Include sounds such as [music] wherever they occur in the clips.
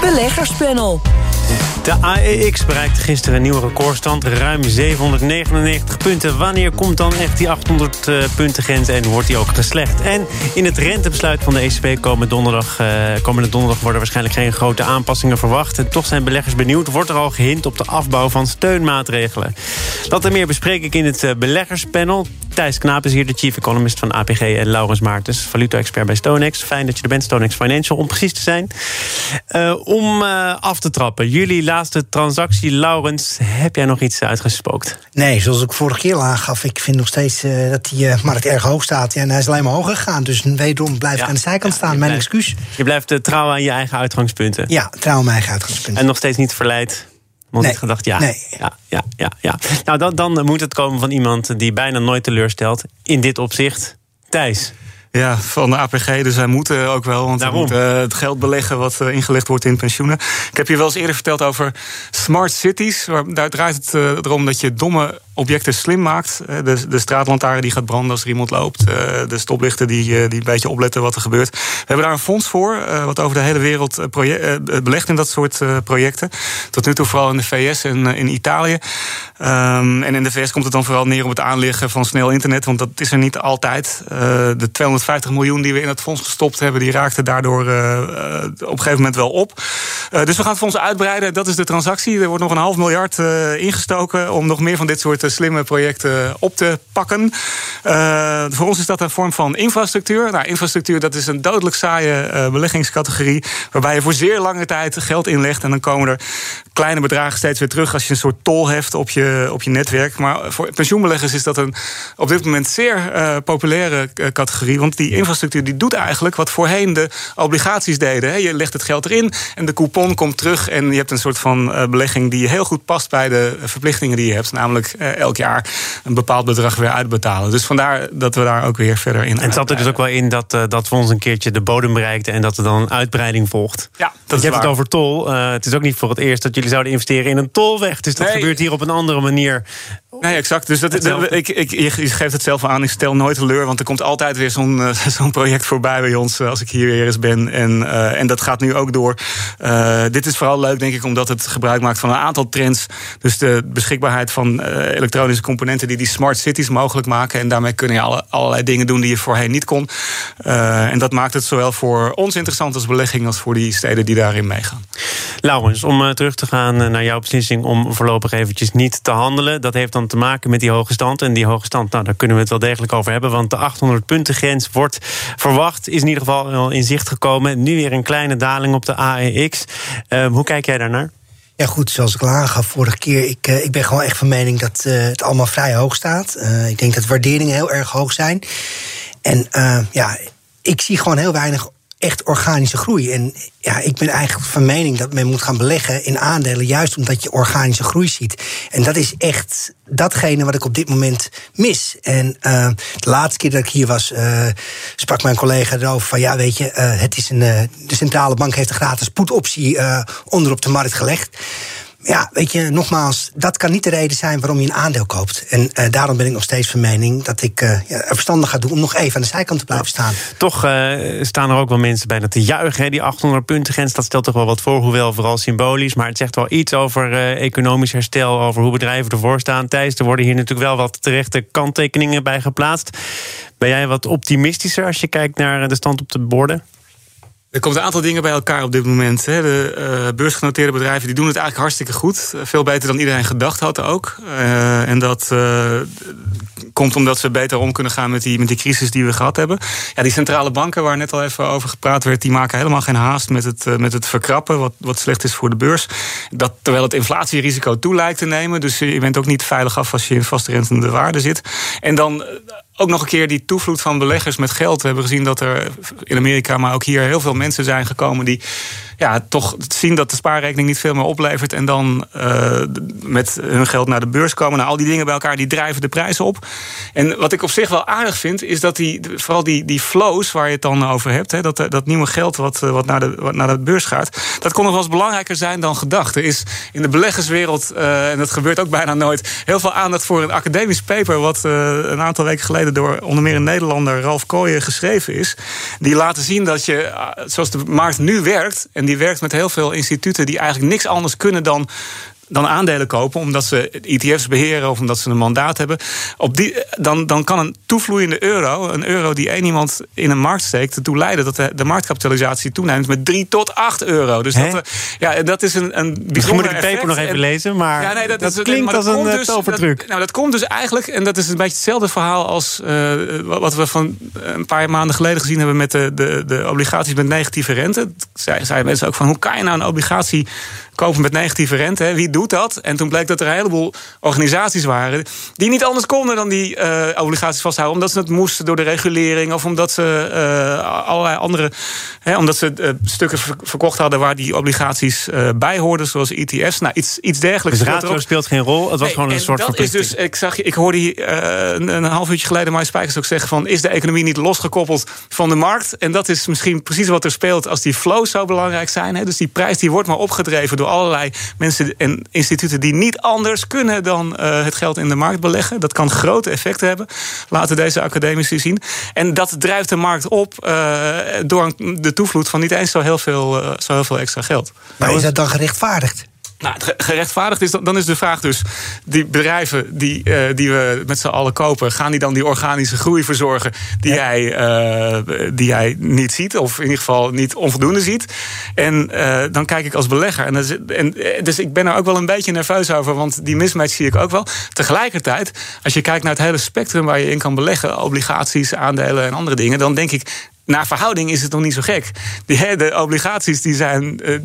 Beleggerspanel. De AEX bereikte gisteren een nieuwe recordstand, ruim 799 punten. Wanneer komt dan echt die 800 uh, punten grens en wordt die ook geslecht? En in het rentebesluit van de ECB komen donderdag, uh, komende donderdag worden waarschijnlijk geen grote aanpassingen verwacht. En toch zijn beleggers benieuwd. Wordt er al gehind op de afbouw van steunmaatregelen? Dat en meer bespreek ik in het uh, beleggerspanel. Thijs Knaap is hier, de chief economist van APG... en Laurens Maartens, valuta-expert bij Stonex. Fijn dat je er bent, Stonex Financial, om precies te zijn. Om af te trappen, jullie laatste transactie, Laurens... heb jij nog iets uitgespookt? Nee, zoals ik vorige keer aangaf... ik vind nog steeds uh, dat die markt erg hoog staat. En hij is alleen maar hoger gegaan. Dus wederom blijf ik ja, aan de zijkant ja, staan, mijn blijft, excuus. Je blijft trouw aan je eigen uitgangspunten. Ja, trouw aan mijn eigen uitgangspunten. En nog steeds niet verleid... Want nee. ik gedacht, ja, nee. ja, ja, ja, ja. Nou, dan, dan moet het komen van iemand die bijna nooit teleurstelt. In dit opzicht, Thijs. Ja, van de APG, dus zij moeten ook wel. Want ze eh, het geld beleggen wat eh, ingelegd wordt in pensioenen. Ik heb je wel eens eerder verteld over smart cities. Waar, daar draait het eh, erom dat je domme objecten slim maakt. De, de straatlantaarn die gaat branden als er iemand loopt. De stoplichten die, die een beetje opletten wat er gebeurt. We hebben daar een fonds voor, wat over de hele wereld belegt in dat soort projecten. Tot nu toe vooral in de VS en in Italië. Ehm, en in de VS komt het dan vooral neer op het aanleggen van snel internet. Want dat is er niet altijd. de 200 50 miljoen die we in het fonds gestopt hebben, die raakte daardoor eh, eh, op een gegeven moment wel op. Eh, dus we gaan het fonds uitbreiden. Dat is de transactie. Er wordt nog een half miljard ingestoken om nog meer van dit soort slimme projecten op te pakken. voor ons is dat een vorm van infrastructuur. Nou, infrastructuur dat is een dodelijk saaie beleggingscategorie, waarbij je voor zeer lange tijd geld inlegt en dan komen er kleine bedragen steeds weer terug als je een soort tol heft op je, op je netwerk. Maar voor pensioenbeleggers is dat een op dit moment zeer populaire categorie. Want die infrastructuur die doet eigenlijk wat voorheen de obligaties deden. Je legt het geld erin en de coupon komt terug. En je hebt een soort van uh, belegging die heel goed past bij de verplichtingen die je hebt. Namelijk elk jaar een bepaald bedrag weer uitbetalen. Dus vandaar dat we daar ook weer verder in. En het zat er dus ook wel in dat, dat we ons een keertje de bodem bereikten. En dat er dan een uitbreiding volgt. Ja, dat je hebt waar. het over tol. het is ook niet voor het eerst dat jullie zouden investeren in een tolweg. Dus dat Nee. gebeurt hier op een andere manier. Nee, exact. Dus dat, Hetzelfde. ik, ik, je geeft het zelf aan. Ik stel nooit teleur, want er komt altijd weer zo'n uh, [laughs] zo'n project voorbij bij ons uh, als ik hier weer eens ben. En, uh, en dat gaat nu ook door. dit is vooral leuk, denk ik, omdat het gebruik maakt van een aantal trends. Dus de beschikbaarheid van elektronische componenten die die smart cities mogelijk maken. En daarmee kun je alle, allerlei dingen doen die je voorheen niet kon. en dat maakt het zowel voor ons interessant als belegging als voor die steden die daarin meegaan. Laurens, om terug te gaan naar jouw beslissing om voorlopig eventjes niet te handelen. Dat heeft dan te maken met die hoge stand. En die hoge stand, nou, daar kunnen we het wel degelijk over hebben. Want de 800 punten grens wordt verwacht. Is in ieder geval al in zicht gekomen. Nu weer een kleine daling op de AEX. Uh, hoe kijk jij daarnaar? Ja, goed, zoals ik al aangaf vorige keer. Ik, uh, ik ben gewoon echt van mening dat uh, het allemaal vrij hoog staat. Uh, ik denk dat waarderingen heel erg hoog zijn. En ja, ik zie gewoon heel weinig echt organische groei. En ja, ik ben eigenlijk van mening dat men moet gaan beleggen in aandelen, juist omdat je organische groei ziet. En dat is echt datgene wat ik op dit moment mis. En uh, de laatste keer dat ik hier was, uh, sprak mijn collega erover van ja, weet je, uh, het is een, de centrale bank heeft een gratis put-optie onder op de markt gelegd. Ja, weet je, nogmaals, dat kan niet de reden zijn waarom je een aandeel koopt. En uh, daarom ben ik nog steeds van mening dat ik uh, er verstandig ga doen om nog even aan de zijkant te blijven staan. Toch uh, staan er ook wel mensen bijna te juichen. Hè? Die 800 punten grens, dat stelt toch wel wat voor, hoewel vooral symbolisch. Maar het zegt wel iets over economisch herstel, over hoe bedrijven ervoor staan. Thijs, er worden hier natuurlijk wel wat terechte kanttekeningen bij geplaatst. Ben jij wat optimistischer als je kijkt naar de stand op de borden? Er komt een aantal dingen bij elkaar op dit moment. Hè. De uh, beursgenoteerde bedrijven die doen het eigenlijk hartstikke goed. Veel beter dan iedereen gedacht had ook. Uh, en dat komt omdat ze beter om kunnen gaan met die, met die crisis die we gehad hebben. Ja, die centrale banken waar net al even over gepraat werd... die maken helemaal geen haast met het, met het verkrappen... Wat, wat slecht is voor de beurs. Dat, terwijl het inflatierisico toe lijkt te nemen. Dus je bent ook niet veilig af als je in vastrentende waarde zit. En dan ook nog een keer die toevloed van beleggers met geld. We hebben gezien dat er in Amerika, maar ook hier heel veel mensen zijn gekomen die ja, toch zien dat de spaarrekening niet veel meer oplevert. En dan uh, met hun geld naar de beurs komen. Nou, al die dingen bij elkaar die drijven de prijzen op. En wat ik op zich wel aardig vind, is dat die, vooral die, die flows waar je het dan over hebt, hè, dat, dat nieuwe geld wat, wat, naar de, wat naar de beurs gaat, dat kon nog wel eens belangrijker zijn dan gedacht. Er is in de beleggerswereld, uh, en dat gebeurt ook bijna nooit, heel veel aandacht voor een academisch paper. wat een aantal weken geleden door onder meer een Nederlander, Ralf Kooijen, geschreven is. Die laten zien dat je, zoals de markt nu werkt, en die werkt met heel veel instituten die eigenlijk niks anders kunnen dan dan aandelen kopen omdat ze ETF's beheren of omdat ze een mandaat hebben. Op die, dan, dan kan een toevloeiende euro, een euro die één iemand in een markt steekt, ertoe leiden dat de, de marktkapitalisatie toeneemt met 3 tot 8 euro. Dus dat, ja, dat is een, een bijzonder. moet ik de paper nog even lezen, maar ja, nee, dat, dat klinkt als een dus, tovertruc. nou, dat komt dus eigenlijk, en dat is een beetje hetzelfde verhaal als uh, wat we van een paar maanden geleden gezien hebben met de, de, de obligaties met negatieve rente. Zeiden mensen ook van hoe kan je nou een obligatie kopen met negatieve rente. Hè. Wie doet dat? En toen bleek dat er een heleboel organisaties waren die niet anders konden dan die uh, obligaties vasthouden, omdat ze het moesten door de regulering of omdat ze uh, allerlei andere, hè, omdat ze uh, stukken verkocht hadden waar die obligaties bij hoorden, zoals ETF's. Nou, iets, iets dergelijks. Dus ratio speelt geen rol. Het was gewoon een soort dat is dus, ik, zag, ik hoorde hier een, een, half uurtje geleden Mike Spijkers ook zeggen van is de economie niet losgekoppeld van de markt? En dat is misschien precies wat er speelt als die flows zo belangrijk zijn. Hè. Dus die prijs die wordt maar opgedreven door allerlei mensen en instituten die niet anders kunnen dan uh, het geld in de markt beleggen. Dat kan grote effecten hebben, laten deze academici zien. En dat drijft de markt op uh, door de toevloed van niet eens zo heel veel, uh, zo heel veel extra geld. Maar is dat dan gerechtvaardigd? Nou, gerechtvaardigd is, dan is de vraag dus: die bedrijven die, uh, die we met z'n allen kopen, gaan die dan die organische groei verzorgen die, ja. jij, uh, die jij niet ziet, of in ieder geval niet onvoldoende ziet? En uh, dan kijk ik als belegger. En, dus, en, dus ik ben er ook wel een beetje nerveus over, want die mismatch zie ik ook wel. Tegelijkertijd, als je kijkt naar het hele spectrum waar je in kan beleggen, obligaties, aandelen en andere dingen, dan denk ik naar verhouding is het nog niet zo gek. De obligaties die zijn, eh,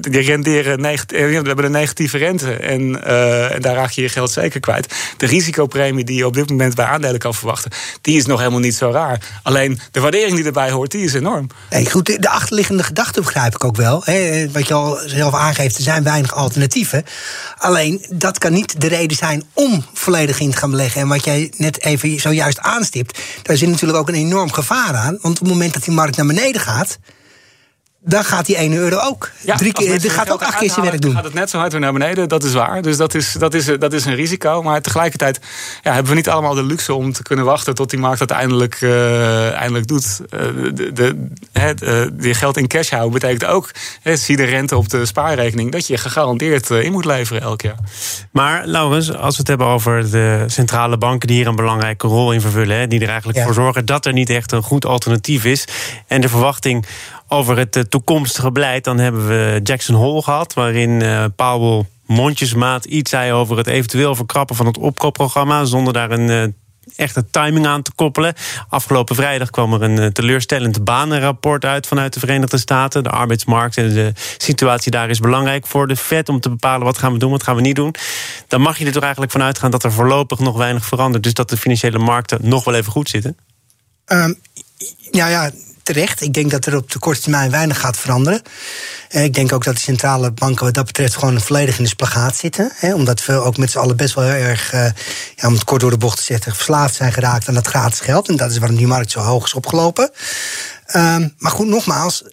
die renderen, eh, we hebben een negatieve rente. En, uh, en daar raak je je geld zeker kwijt. De risicopremie die je op dit moment bij aandelen kan verwachten, die is nog helemaal niet zo raar. Alleen de waardering die erbij hoort, die is enorm. Goed, de achterliggende gedachte begrijp ik ook wel. Hè. Wat je al zelf aangeeft, er zijn weinig alternatieven. Alleen dat kan niet de reden zijn om volledig in te gaan beleggen. En wat jij net even zojuist aanstipt, daar zit natuurlijk ook een enorm gevaar aan. Want op het moment dat die markt naar beneden gaat, dan gaat die 1 euro ook. Ja, Drie keer, die gaat ook acht keer zijn werk doen. gaat het net zo hard weer naar beneden, dat is waar. Dus dat is, dat is, dat is een risico. Maar tegelijkertijd ja, hebben we niet allemaal de luxe om te kunnen wachten tot die markt uiteindelijk uh, eindelijk doet. Uh, de, de, het, uh, die geld in cash houden betekent ook, he, zie de rente op de spaarrekening, dat je gegarandeerd in moet leveren elk jaar. Maar Laurens, als we het hebben over de centrale banken die hier een belangrijke rol in vervullen, hè, die er eigenlijk ja. voor zorgen dat er niet echt een goed alternatief is. En de verwachting over het eh, toekomstige beleid, dan hebben we Jackson Hole gehad, waarin uh, Powell mondjesmaat iets zei over het eventueel verkrappen van het opkoopprogramma, zonder daar een uh, echte timing aan te koppelen. Afgelopen vrijdag kwam er een teleurstellend banenrapport uit vanuit de Verenigde Staten. De arbeidsmarkt en de situatie daar is belangrijk voor de Fed om te bepalen wat gaan we doen, wat gaan we niet doen. Dan mag je er toch eigenlijk van uitgaan dat er voorlopig nog weinig verandert. Dus dat de financiële markten nog wel even goed zitten. Um, ja, ja, terecht. Ik denk dat er op de korte termijn weinig gaat veranderen. Eh, ik denk ook dat de centrale banken wat dat betreft gewoon volledig in de splagaat zitten. Hè, omdat we ook met z'n allen best wel heel erg, uh, ja, om het kort door de bocht te zetten, verslaafd zijn geraakt aan dat gratis geld. En dat is waarom die markt zo hoog is opgelopen. Um, maar goed, nogmaals,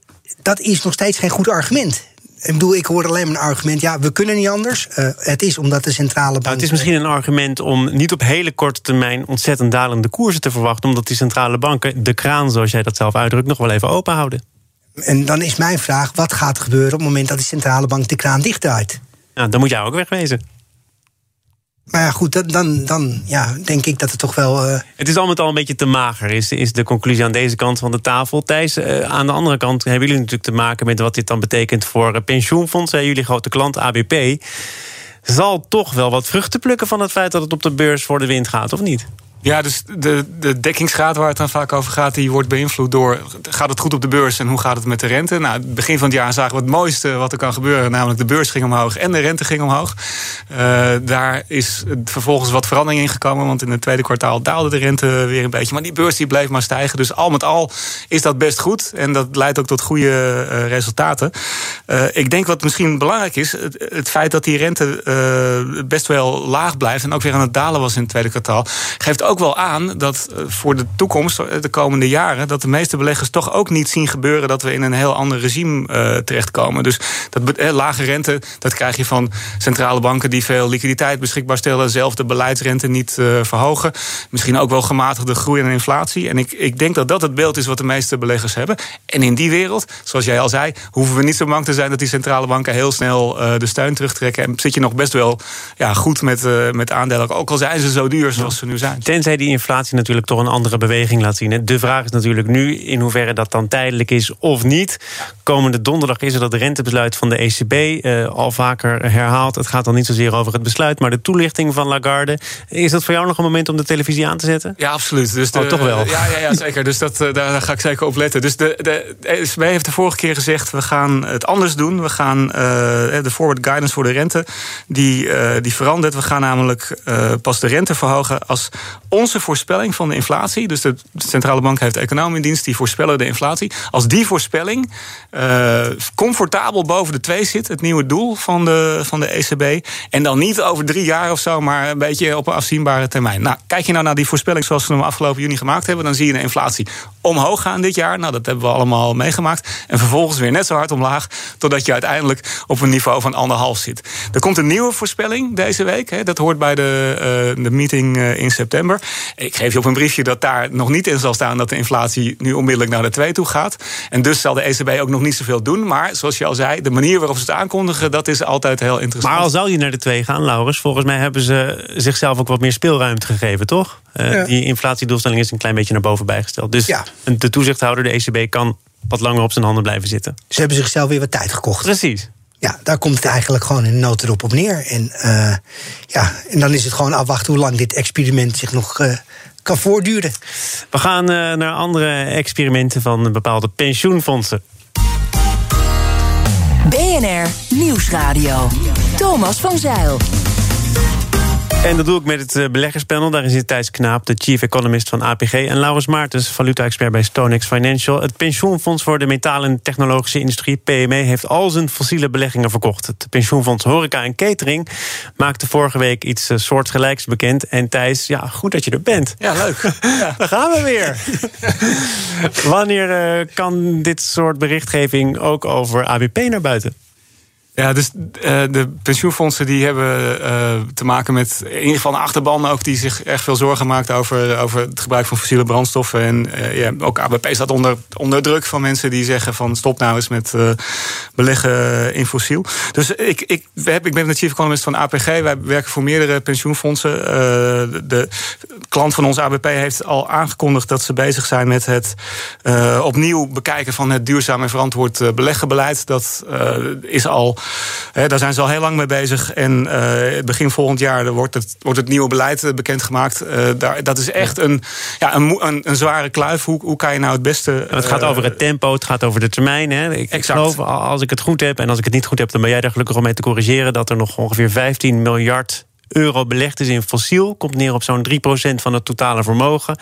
dat is nog steeds geen goed argument. Ik bedoel, ik hoor alleen maar een argument. Ja, we kunnen niet anders. Uh, het is omdat de centrale bank. Nou, het is misschien een argument om niet op hele korte termijn ontzettend dalende koersen te verwachten. Omdat die centrale banken de kraan, zoals jij dat zelf uitdrukt, nog wel even open houden. En dan is mijn vraag: wat gaat er gebeuren op het moment dat die centrale bank de kraan dichtdraait? Nou, dan moet jij ook wegwezen. Maar ja, goed, dan, dan ja, denk ik dat het toch wel. Uh... Het is al met al een beetje te mager, is, is de conclusie aan deze kant van de tafel. Thijs, uh, aan de andere kant hebben jullie natuurlijk te maken met wat dit dan betekent voor uh, pensioenfondsen. Jullie grote klant ABP zal toch wel wat vruchten plukken van het feit dat het op de beurs voor de wind gaat, of niet? Ja, dus de, de dekkingsgraad waar het dan vaak over gaat, die wordt beïnvloed door. Gaat het goed op de beurs en hoe gaat het met de rente? Nou, begin van het jaar zagen we het mooiste wat er kan gebeuren, namelijk de beurs ging omhoog en de rente ging omhoog. Uh, daar is vervolgens wat verandering in gekomen, want in het tweede kwartaal daalde de rente weer een beetje. Maar die beurs die bleef maar stijgen. Dus al met al is dat best goed en dat leidt ook tot goede uh, resultaten. Uh, ik denk wat misschien belangrijk is, het, het feit dat die rente best wel laag blijft en ook weer aan het dalen was in het tweede kwartaal, geeft ook ook wel aan dat eh, voor de toekomst, eh, de komende jaren, dat de meeste beleggers toch ook niet zien gebeuren dat we in een heel ander regime uh, terechtkomen. Dus dat eh, lage rente, dat krijg je van centrale banken die veel liquiditeit beschikbaar stellen, zelf de beleidsrente niet verhogen. Misschien ook wel gematigde groei en inflatie. En ik, ik denk dat dat het beeld is wat de meeste beleggers hebben. En in die wereld, zoals jij al zei, hoeven we niet zo bang te zijn dat die centrale banken heel snel de steun terugtrekken. En zit je nog best wel ja, goed met, met aandelen, ook al zijn ze zo duur zoals ze nu zijn. Tenzij die inflatie natuurlijk toch een andere beweging laat zien. De vraag is natuurlijk nu in hoeverre dat dan tijdelijk is of niet. Komende donderdag is er dat rentebesluit van de ECB uh, al vaker herhaald. Het gaat dan niet zozeer over het besluit, maar de toelichting van Lagarde. Is dat voor jou nog een moment om de televisie aan te zetten? Ja, absoluut. Dus de, oh, toch wel? Ja, ja, ja zeker. Dus dat, daar, daar, ga ik zeker op letten. Dus de, de, de ECB heeft de vorige keer gezegd: we gaan het anders doen. We gaan uh, de forward guidance voor de rente, die, uh, die verandert. We gaan namelijk pas de rente verhogen als onze voorspelling van de inflatie, dus de centrale bank heeft economen in dienst die voorspellen de inflatie. Als die voorspelling uh, comfortabel boven de 2 zit, het nieuwe doel van de, van de ECB, en dan niet over drie jaar of zo, maar een beetje op een afzienbare termijn. Nou, kijk je nou naar die voorspelling zoals we hem afgelopen juni gemaakt hebben, dan zie je de inflatie omhoog gaan dit jaar. Nou, dat hebben we allemaal meegemaakt. En vervolgens weer net zo hard omlaag, totdat je uiteindelijk op een niveau van anderhalf zit. Er komt een nieuwe voorspelling deze week. Hè, dat hoort bij de, uh, de meeting uh, in september. Ik geef je op een briefje dat daar nog niet in zal staan dat de inflatie nu onmiddellijk naar de 2 toe gaat. En dus zal de ECB ook nog niet zoveel doen. Maar zoals je al zei, de manier waarop ze het aankondigen, dat is altijd heel interessant. Maar al zou je naar de 2 gaan, Laurens, volgens mij hebben ze zichzelf ook wat meer speelruimte gegeven, toch? Uh, ja. Die inflatiedoelstelling is een klein beetje naar boven bijgesteld. Dus ja. de toezichthouder, de ECB, kan wat langer op zijn handen blijven zitten. Ze hebben zichzelf weer wat tijd gekocht. Precies. Ja, daar komt het eigenlijk gewoon in notendop op neer. En, uh, ja, en dan is het gewoon afwachten hoe lang dit experiment zich nog uh, kan voortduren. We gaan uh, naar andere experimenten van bepaalde pensioenfondsen. BNR Nieuwsradio. Thomas van Zeil. En dat doe ik met het beleggerspanel. Daarin zit Thijs Knaap, de chief economist van APG... en Laurens Maartens, valuta-expert bij Stonex Financial. Het pensioenfonds voor de metalen en technologische industrie, PME... heeft al zijn fossiele beleggingen verkocht. Het pensioenfonds Horeca en Catering maakte vorige week iets soortgelijks bekend. En Thijs, ja, goed dat je er bent. Ja, leuk. [laughs] Ja. Daar gaan we weer. [laughs] Wanneer uh, kan dit soort berichtgeving ook over ABP naar buiten? Ja, dus uh, de pensioenfondsen die hebben uh, te maken met in ieder geval een achterban ook die zich echt veel zorgen maakt over, over het gebruik van fossiele brandstoffen. En uh, ja, ook ABP staat onder, onder druk van mensen die zeggen van stop nou eens met beleggen in fossiel. Dus ik, ik, heb, ik ben de chief economist van APG. Wij werken voor meerdere pensioenfondsen. De, klant van ons ABP heeft al aangekondigd dat ze bezig zijn met het opnieuw bekijken van het duurzaam en verantwoord beleggenbeleid. Dat is al He, daar zijn ze al heel lang mee bezig. En uh, begin volgend jaar wordt het, wordt het nieuwe beleid bekendgemaakt. Uh, daar, dat is echt een, ja, een, een, een zware kluif. Hoe, hoe kan je nou het beste. het gaat over het tempo, het gaat over de termijn. Hè? Ik exact. geloof, als ik het goed heb en als ik het niet goed heb, dan ben jij daar gelukkig om mee te corrigeren. Dat er nog ongeveer 15 miljard euro belegd is in fossiel. Komt neer op zo'n 3% van het totale vermogen.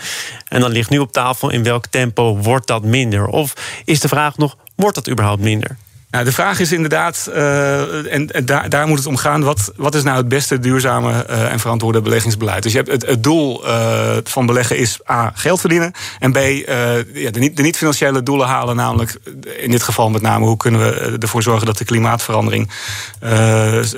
En dan ligt nu op tafel in welk tempo wordt dat minder? Of is de vraag nog, wordt dat überhaupt minder? Nou, de vraag is inderdaad, uh, en, en daar, daar, moet het om gaan, wat, wat is nou het beste duurzame uh, en verantwoorde beleggingsbeleid? Dus je hebt het, doel uh, van beleggen is A, geld verdienen. En B, ja, de, niet, niet-financiële doelen halen, namelijk in dit geval met name hoe kunnen we ervoor zorgen dat de klimaatverandering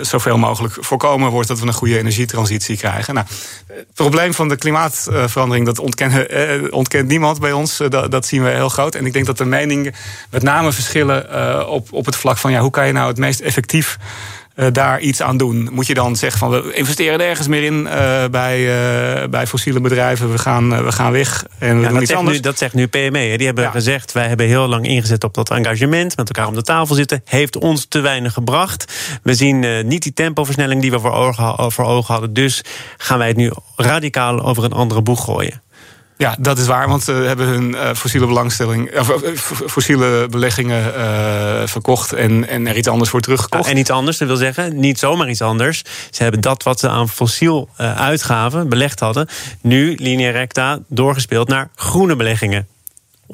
zoveel mogelijk voorkomen wordt, dat we een goede energietransitie krijgen. Nou, het probleem van de klimaatverandering, dat ontkent, ontkent niemand bij ons, dat, dat, zien we heel groot. En ik denk dat de meningen met name verschillen op op het vlak van ja, hoe kan je nou het meest effectief uh, daar iets aan doen? Moet je dan zeggen van we investeren er ergens meer in uh, bij, uh, bij fossiele bedrijven, we gaan, we gaan weg en we ja, doen dat iets zegt anders? Nu, dat zegt nu PME. Hè. Die hebben Ja. gezegd, wij hebben heel lang ingezet op dat engagement, met elkaar om de tafel zitten, heeft ons te weinig gebracht. We zien eh, niet die tempoversnelling die we voor ogen, voor ogen hadden, dus gaan wij het nu radicaal over een andere boeg gooien. Ja, dat is waar, want ze hebben hun eh, fossiele belangstelling, of, eh, fossiele beleggingen eh, verkocht en, en er iets anders voor teruggekocht. En iets anders, dat wil zeggen, niet zomaar iets anders. Ze hebben dat wat ze aan fossiel eh, uitgaven, belegd hadden, nu linea recta doorgespeeld naar groene beleggingen.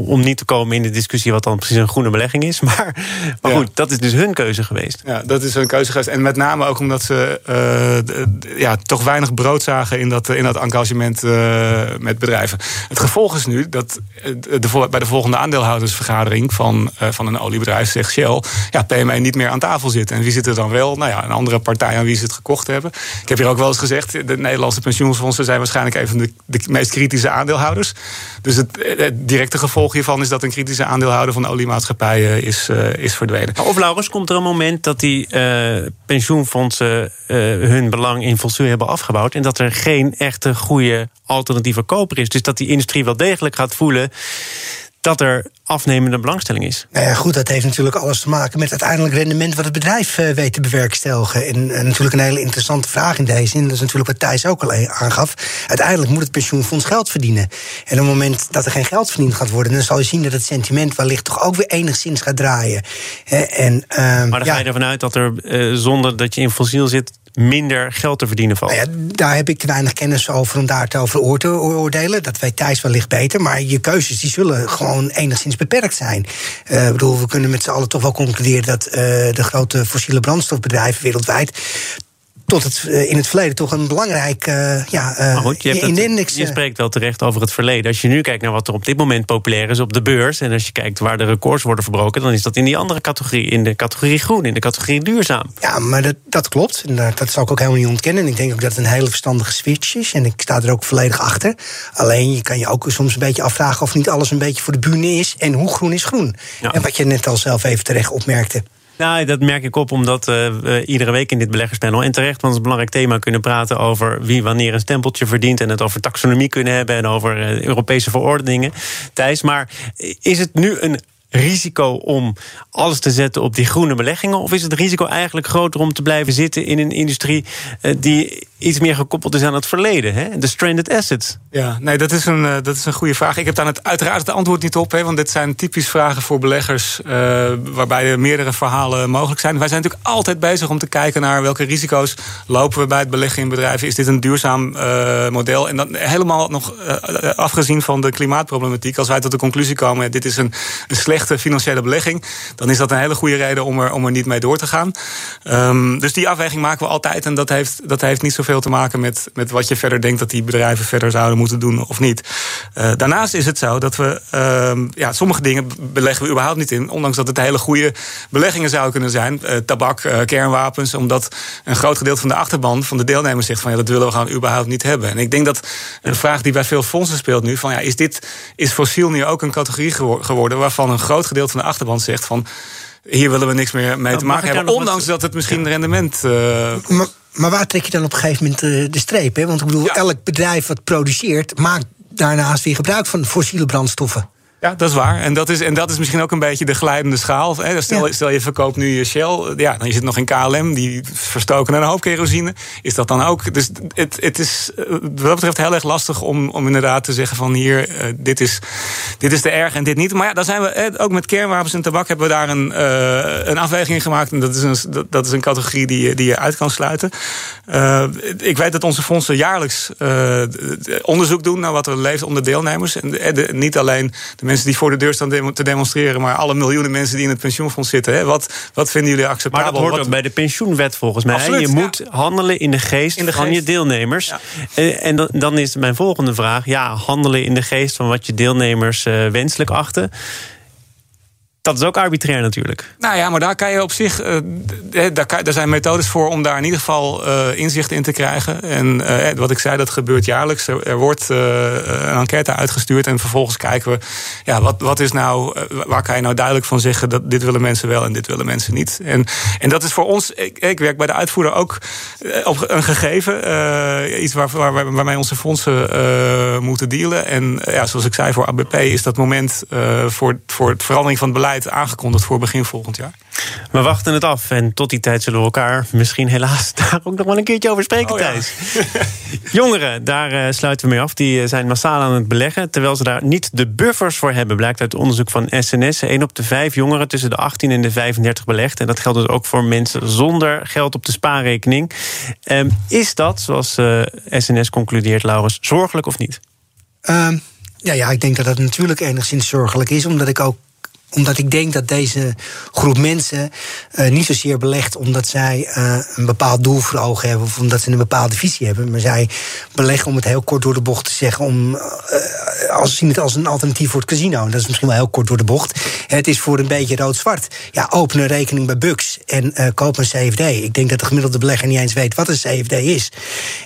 Om niet te komen in de discussie wat dan precies een groene belegging is. [laughs] Maar, maar Ja. goed, dat is dus hun keuze geweest. Ja, dat is een keuze geweest. En met name ook omdat ze eh, ja, toch weinig brood zagen in dat, in dat engagement eh, met bedrijven. Het gevolg is nu dat eh, de, bij de volgende aandeelhoudersvergadering van, eh, van een oliebedrijf zegt Shell, ja, PME niet meer aan tafel zit. En wie zit er dan wel? Nou ja, een andere partij aan wie ze het gekocht hebben. Ik heb hier ook wel eens gezegd, de Nederlandse pensioenfondsen zijn waarschijnlijk een van de, de meest kritische aandeelhouders. Dus het, het directe gevolg hiervan is dat een kritische aandeelhouder van oliemaatschappijen is, eh, is verdwenen. Of Laurens, komt er een moment dat die eh, pensioenfondsen eh, hun belang in fossiel hebben afgebouwd en dat er geen echte goede alternatieve koper is? Dus dat die industrie wel degelijk gaat voelen dat er afnemende belangstelling is. Nou ja, goed, dat heeft natuurlijk alles te maken met uiteindelijk rendement wat het bedrijf eh, weet te bewerkstelligen. En, en natuurlijk een hele interessante vraag in deze zin. Dat is natuurlijk wat Thijs ook al e- aangaf. Uiteindelijk moet het pensioenfonds geld verdienen. En op het moment dat er geen geld verdiend gaat worden, dan zal je zien dat het sentiment wellicht toch ook weer enigszins gaat draaien. En, ehm, Maar dan ja, ga je ervan uit dat er eh, zonder dat je in fossiel zit minder geld te verdienen valt. Nou ja, daar heb ik te weinig kennis over om daar te over oor te oordelen. Dat weet Thijs wellicht beter. Maar je keuzes die zullen gewoon enigszins beperkt zijn. Eh, Ik bedoel, we kunnen met z'n allen toch wel concluderen dat eh, de grote fossiele brandstofbedrijven wereldwijd. Tot het, eh, in het verleden toch een belangrijk eh, ja, eh, Maar goed, je, in de het- index. je spreekt wel terecht over het verleden. Als je nu kijkt naar wat er op dit moment populair is op de beurs... en als je kijkt waar de records worden verbroken... dan is dat in die andere categorie, in de categorie groen, in de categorie duurzaam. Ja, maar dat, dat klopt. En dat, dat zal ik ook helemaal niet ontkennen. En ik denk ook dat het een hele verstandige switch is. En ik sta er ook volledig achter. Alleen je kan je ook soms een beetje afvragen of niet alles een beetje voor de bühne is. En hoe groen is groen? Ja. En wat je net al zelf even terecht opmerkte. Nou, dat merk ik op omdat eh, we iedere week in dit beleggerspanel... en terecht, want het is een belangrijk thema... kunnen praten over wie wanneer een stempeltje verdient... en het over taxonomie kunnen hebben en over eh, Europese verordeningen. Thijs, maar is het nu een risico om alles te zetten op die groene beleggingen? Of is het risico eigenlijk groter om te blijven zitten in een industrie... eh, die iets meer gekoppeld is aan het verleden, hè? de stranded assets? Ja, nee, dat is, een, eh, dat is een goede vraag. Ik heb daar het, uiteraard het antwoord niet op, hè, want dit zijn typisch vragen voor beleggers eh, waarbij er meerdere verhalen mogelijk zijn. Wij zijn natuurlijk altijd bezig om te kijken naar welke risico's lopen we bij het beleggen in bedrijven. Is dit een duurzaam model? En dan helemaal nog afgezien van de klimaatproblematiek, als wij tot de conclusie komen: dit is een, een slechte financiële belegging, dan is dat een hele goede reden om er, om er niet mee door te gaan. Ehm, dus die afweging maken we altijd en dat heeft, dat heeft niet zoveel te maken met, met wat je verder denkt dat die bedrijven verder zouden moeten doen of niet. Eh, daarnaast is het zo dat we ehm, ja, sommige dingen beleggen we überhaupt niet in, ondanks dat het hele goede beleggingen zouden kunnen zijn. Eh, tabak, eh, kernwapens, omdat een groot gedeelte van de achterban van de deelnemers zegt van ja, dat willen we gewoon überhaupt niet hebben. En ik denk dat een vraag die bij veel fondsen speelt nu, van ja, is dit is fossiel nu ook een categorie gewo- geworden waarvan een groot gedeelte van de achterban zegt van hier willen we niks meer mee te mag maken hebben, ondanks wat- dat het misschien rendement eh, Maar, maar waar trek je dan op een gegeven moment eh, de streep? Hè? Want ik bedoel, Ja. elk bedrijf wat produceert, maakt daarnaast weer gebruik van fossiele brandstoffen. Ja, dat is waar. En dat is, en dat is misschien ook een beetje de glijdende schaal. Hè, Stel, Ja. stel je verkoopt nu je Shell. Ja, dan zit nog in KLM. Die verstoken een hoop kerosine. Is dat dan ook? Dus het, het is eh, wat dat betreft heel erg lastig om, om inderdaad te zeggen van hier, eh, dit, is, dit is te erg en dit niet. Maar ja, dan zijn we ook met kernwapens en tabak hebben we daar een, eh, een afweging in gemaakt. En dat is een, dat, dat is een categorie die, je- die je uit kan sluiten. Ik weet dat onze fondsen jaarlijks onderzoek doen naar wat er leeft onder deelnemers. En de- niet alleen de mensen die voor de deur staan te demonstreren, maar alle miljoenen mensen die in het pensioenfonds zitten. Hè. Wat, wat vinden jullie acceptabel? Maar dat hoort Wat- ook bij de pensioenwet volgens mij. Absoluut, je ja. moet handelen in de geest In de van je deelnemers. Ja. Eh, En dan- dan is mijn volgende vraag: ja, handelen in de geest van wat je deelnemers eh, wenselijk achten. Dat is ook arbitrair natuurlijk. Nou ja, maar daar kan je op zich. Uh, daar, kan, zijn methodes voor om daar in ieder geval uh, inzicht in te krijgen. En uh, wat ik zei, dat gebeurt jaarlijks. Er, wordt een enquête uitgestuurd. En vervolgens kijken we. Ja, wat, wat is nou. waar kan je nou duidelijk van zeggen dat dit willen mensen wel en dit willen mensen niet. En, en dat is voor ons. Ik, werk bij de uitvoerder ook op een gegeven. iets waar, waar, waarmee onze fondsen moeten dealen. En ja, zoals ik zei, voor ABP is dat moment voor, voor het verandering van het beleid aangekondigd voor begin volgend jaar. We wachten het af en tot die tijd zullen we elkaar misschien helaas [laughs] daar ook nog wel een keertje over spreken, oh, Thijs. [laughs] Jongeren, daar uh, sluiten we mee af. Die eh, zijn massaal aan het beleggen, terwijl ze daar niet de buffers voor hebben, blijkt uit onderzoek van SNS. 1 op de 5 jongeren tussen de 18 en de 35 belegt. En dat geldt dus ook voor mensen zonder geld op de spaarrekening. Um, is dat, zoals uh, eh, SNS concludeert, Laurens, zorgelijk of niet? Um, ja, ja, ik denk dat dat natuurlijk enigszins zorgelijk is, omdat ik ook omdat ik denk dat deze groep mensen uh, niet zozeer belegt omdat zij uh, een bepaald doel voor ogen hebben of omdat ze een bepaalde visie hebben. Maar zij beleggen, om het heel kort door de bocht te zeggen, om, uh, als, zien het als een alternatief voor het casino. Dat is misschien wel heel kort door de bocht. Het is voor een beetje rood-zwart. Ja, open een rekening bij Bux en koop een CFD. Ik denk dat de gemiddelde belegger niet eens weet wat een CFD is.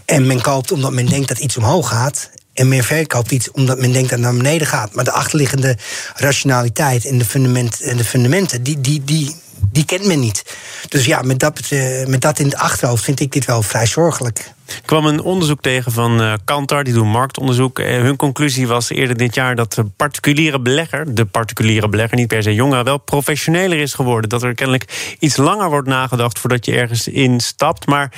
En men koopt omdat men denkt dat iets omhoog gaat en men verkoopt iets omdat men denkt dat het naar beneden gaat. Maar de achterliggende rationaliteit en de, fundament, en de fundamenten, die, die, die, die kent men niet. Dus ja, met dat, eh, met dat in het achterhoofd vind ik dit wel vrij zorgelijk. Ik kwam een onderzoek tegen van uh, Kantar, die doen marktonderzoek. Uh, hun conclusie was eerder dit jaar dat de particuliere belegger, de particuliere belegger, niet per se jongeren, wel professioneler is geworden. Dat er kennelijk iets langer wordt nagedacht voordat je ergens instapt. Maar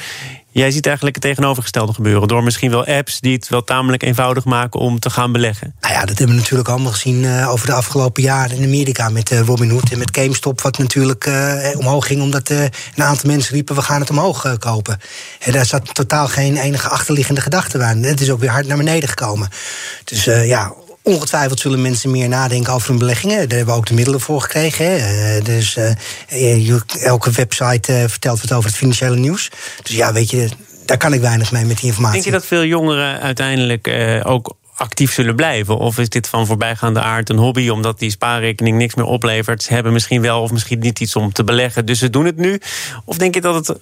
Jij ziet eigenlijk het tegenovergestelde gebeuren. Door misschien wel apps die het wel tamelijk eenvoudig maken om te gaan beleggen. Nou ja, dat hebben we natuurlijk allemaal gezien uh, over de afgelopen jaren in Amerika met uh, Robinhood en met GameStop, wat natuurlijk uh, omhoog ging omdat een aantal mensen riepen: we gaan het omhoog kopen. En daar zat totaal geen enige achterliggende gedachte aan. Het is ook weer hard naar beneden gekomen. Dus ja, Ongetwijfeld zullen mensen meer nadenken over hun beleggingen. Daar hebben we ook de middelen voor gekregen. Uh, dus uh, elke website vertelt wat over het financiële nieuws. Dus ja, weet je, daar kan ik weinig mee met die informatie. Denk je dat veel jongeren uiteindelijk ook actief zullen blijven? Of is dit van voorbijgaande aard een hobby omdat die spaarrekening niks meer oplevert? Ze hebben misschien wel of misschien niet iets om te beleggen, dus ze doen het nu. Of denk je dat het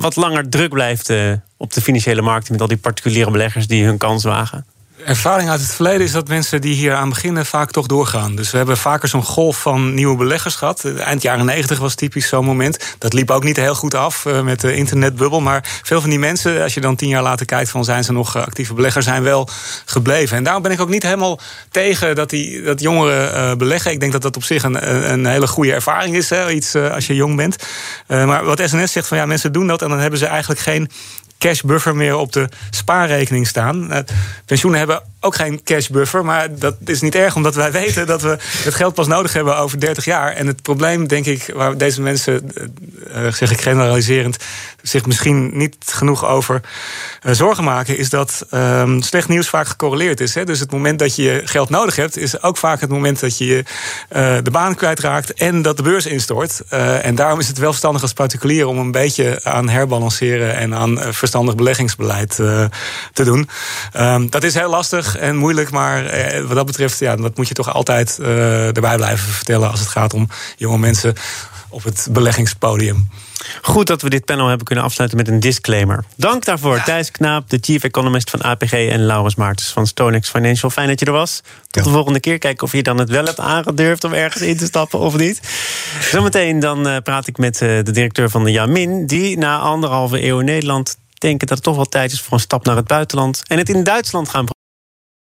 wat langer druk blijft op de financiële markt met al die particuliere beleggers die hun kans wagen? Ervaring uit het verleden is dat mensen die hier aan beginnen vaak toch doorgaan. Dus we hebben vaker zo'n golf van nieuwe beleggers gehad. Eind jaren 90 was typisch zo'n moment. Dat liep ook niet heel goed af uh, met de internetbubbel. Maar veel van die mensen, als je dan tien jaar later kijkt van zijn ze nog actieve beleggers, zijn wel gebleven. En daarom ben ik ook niet helemaal tegen dat, die, dat jongeren beleggen. Ik denk dat dat op zich een, een hele goede ervaring is. Hè, iets als je jong bent. maar wat SNS zegt van ja, mensen doen dat en dan hebben ze eigenlijk geen cashbuffer meer op de spaarrekening staan. Uh, pensioenen hebben ook geen cashbuffer, maar dat is niet erg, omdat wij weten dat we het geld pas nodig hebben over 30 jaar. En het probleem, denk ik, waar deze mensen, uh, zeg ik generaliserend, zich misschien niet genoeg over uh, zorgen maken, is dat um, slecht nieuws vaak gecorreleerd is. Hè? Dus het moment dat je geld nodig hebt, is ook vaak het moment dat je uh, de baan kwijtraakt en dat de beurs instort. en daarom is het wel verstandig als particulier om een beetje aan herbalanceren en aan verstandig beleggingsbeleid te doen. Um, dat is heel lastig en moeilijk. Maar eh, wat dat betreft, ja, dat moet je toch altijd uh, erbij blijven vertellen als het gaat om jonge mensen op het beleggingspodium. Goed dat we dit panel hebben kunnen afsluiten met een disclaimer. Dank daarvoor, Thijs Knaap, de chief economist van APG... en Laurens Maartens van Stonex Financial. Fijn dat je er was. Tot de volgende keer. Kijken of je dan het wel hebt aangedurfd om ergens in te stappen of niet. Zometeen dan uh, praat ik met de directeur van de Jamin... die na anderhalve eeuw in Nederland denken dat het toch wel tijd is voor een stap naar het buitenland... en het in Duitsland gaan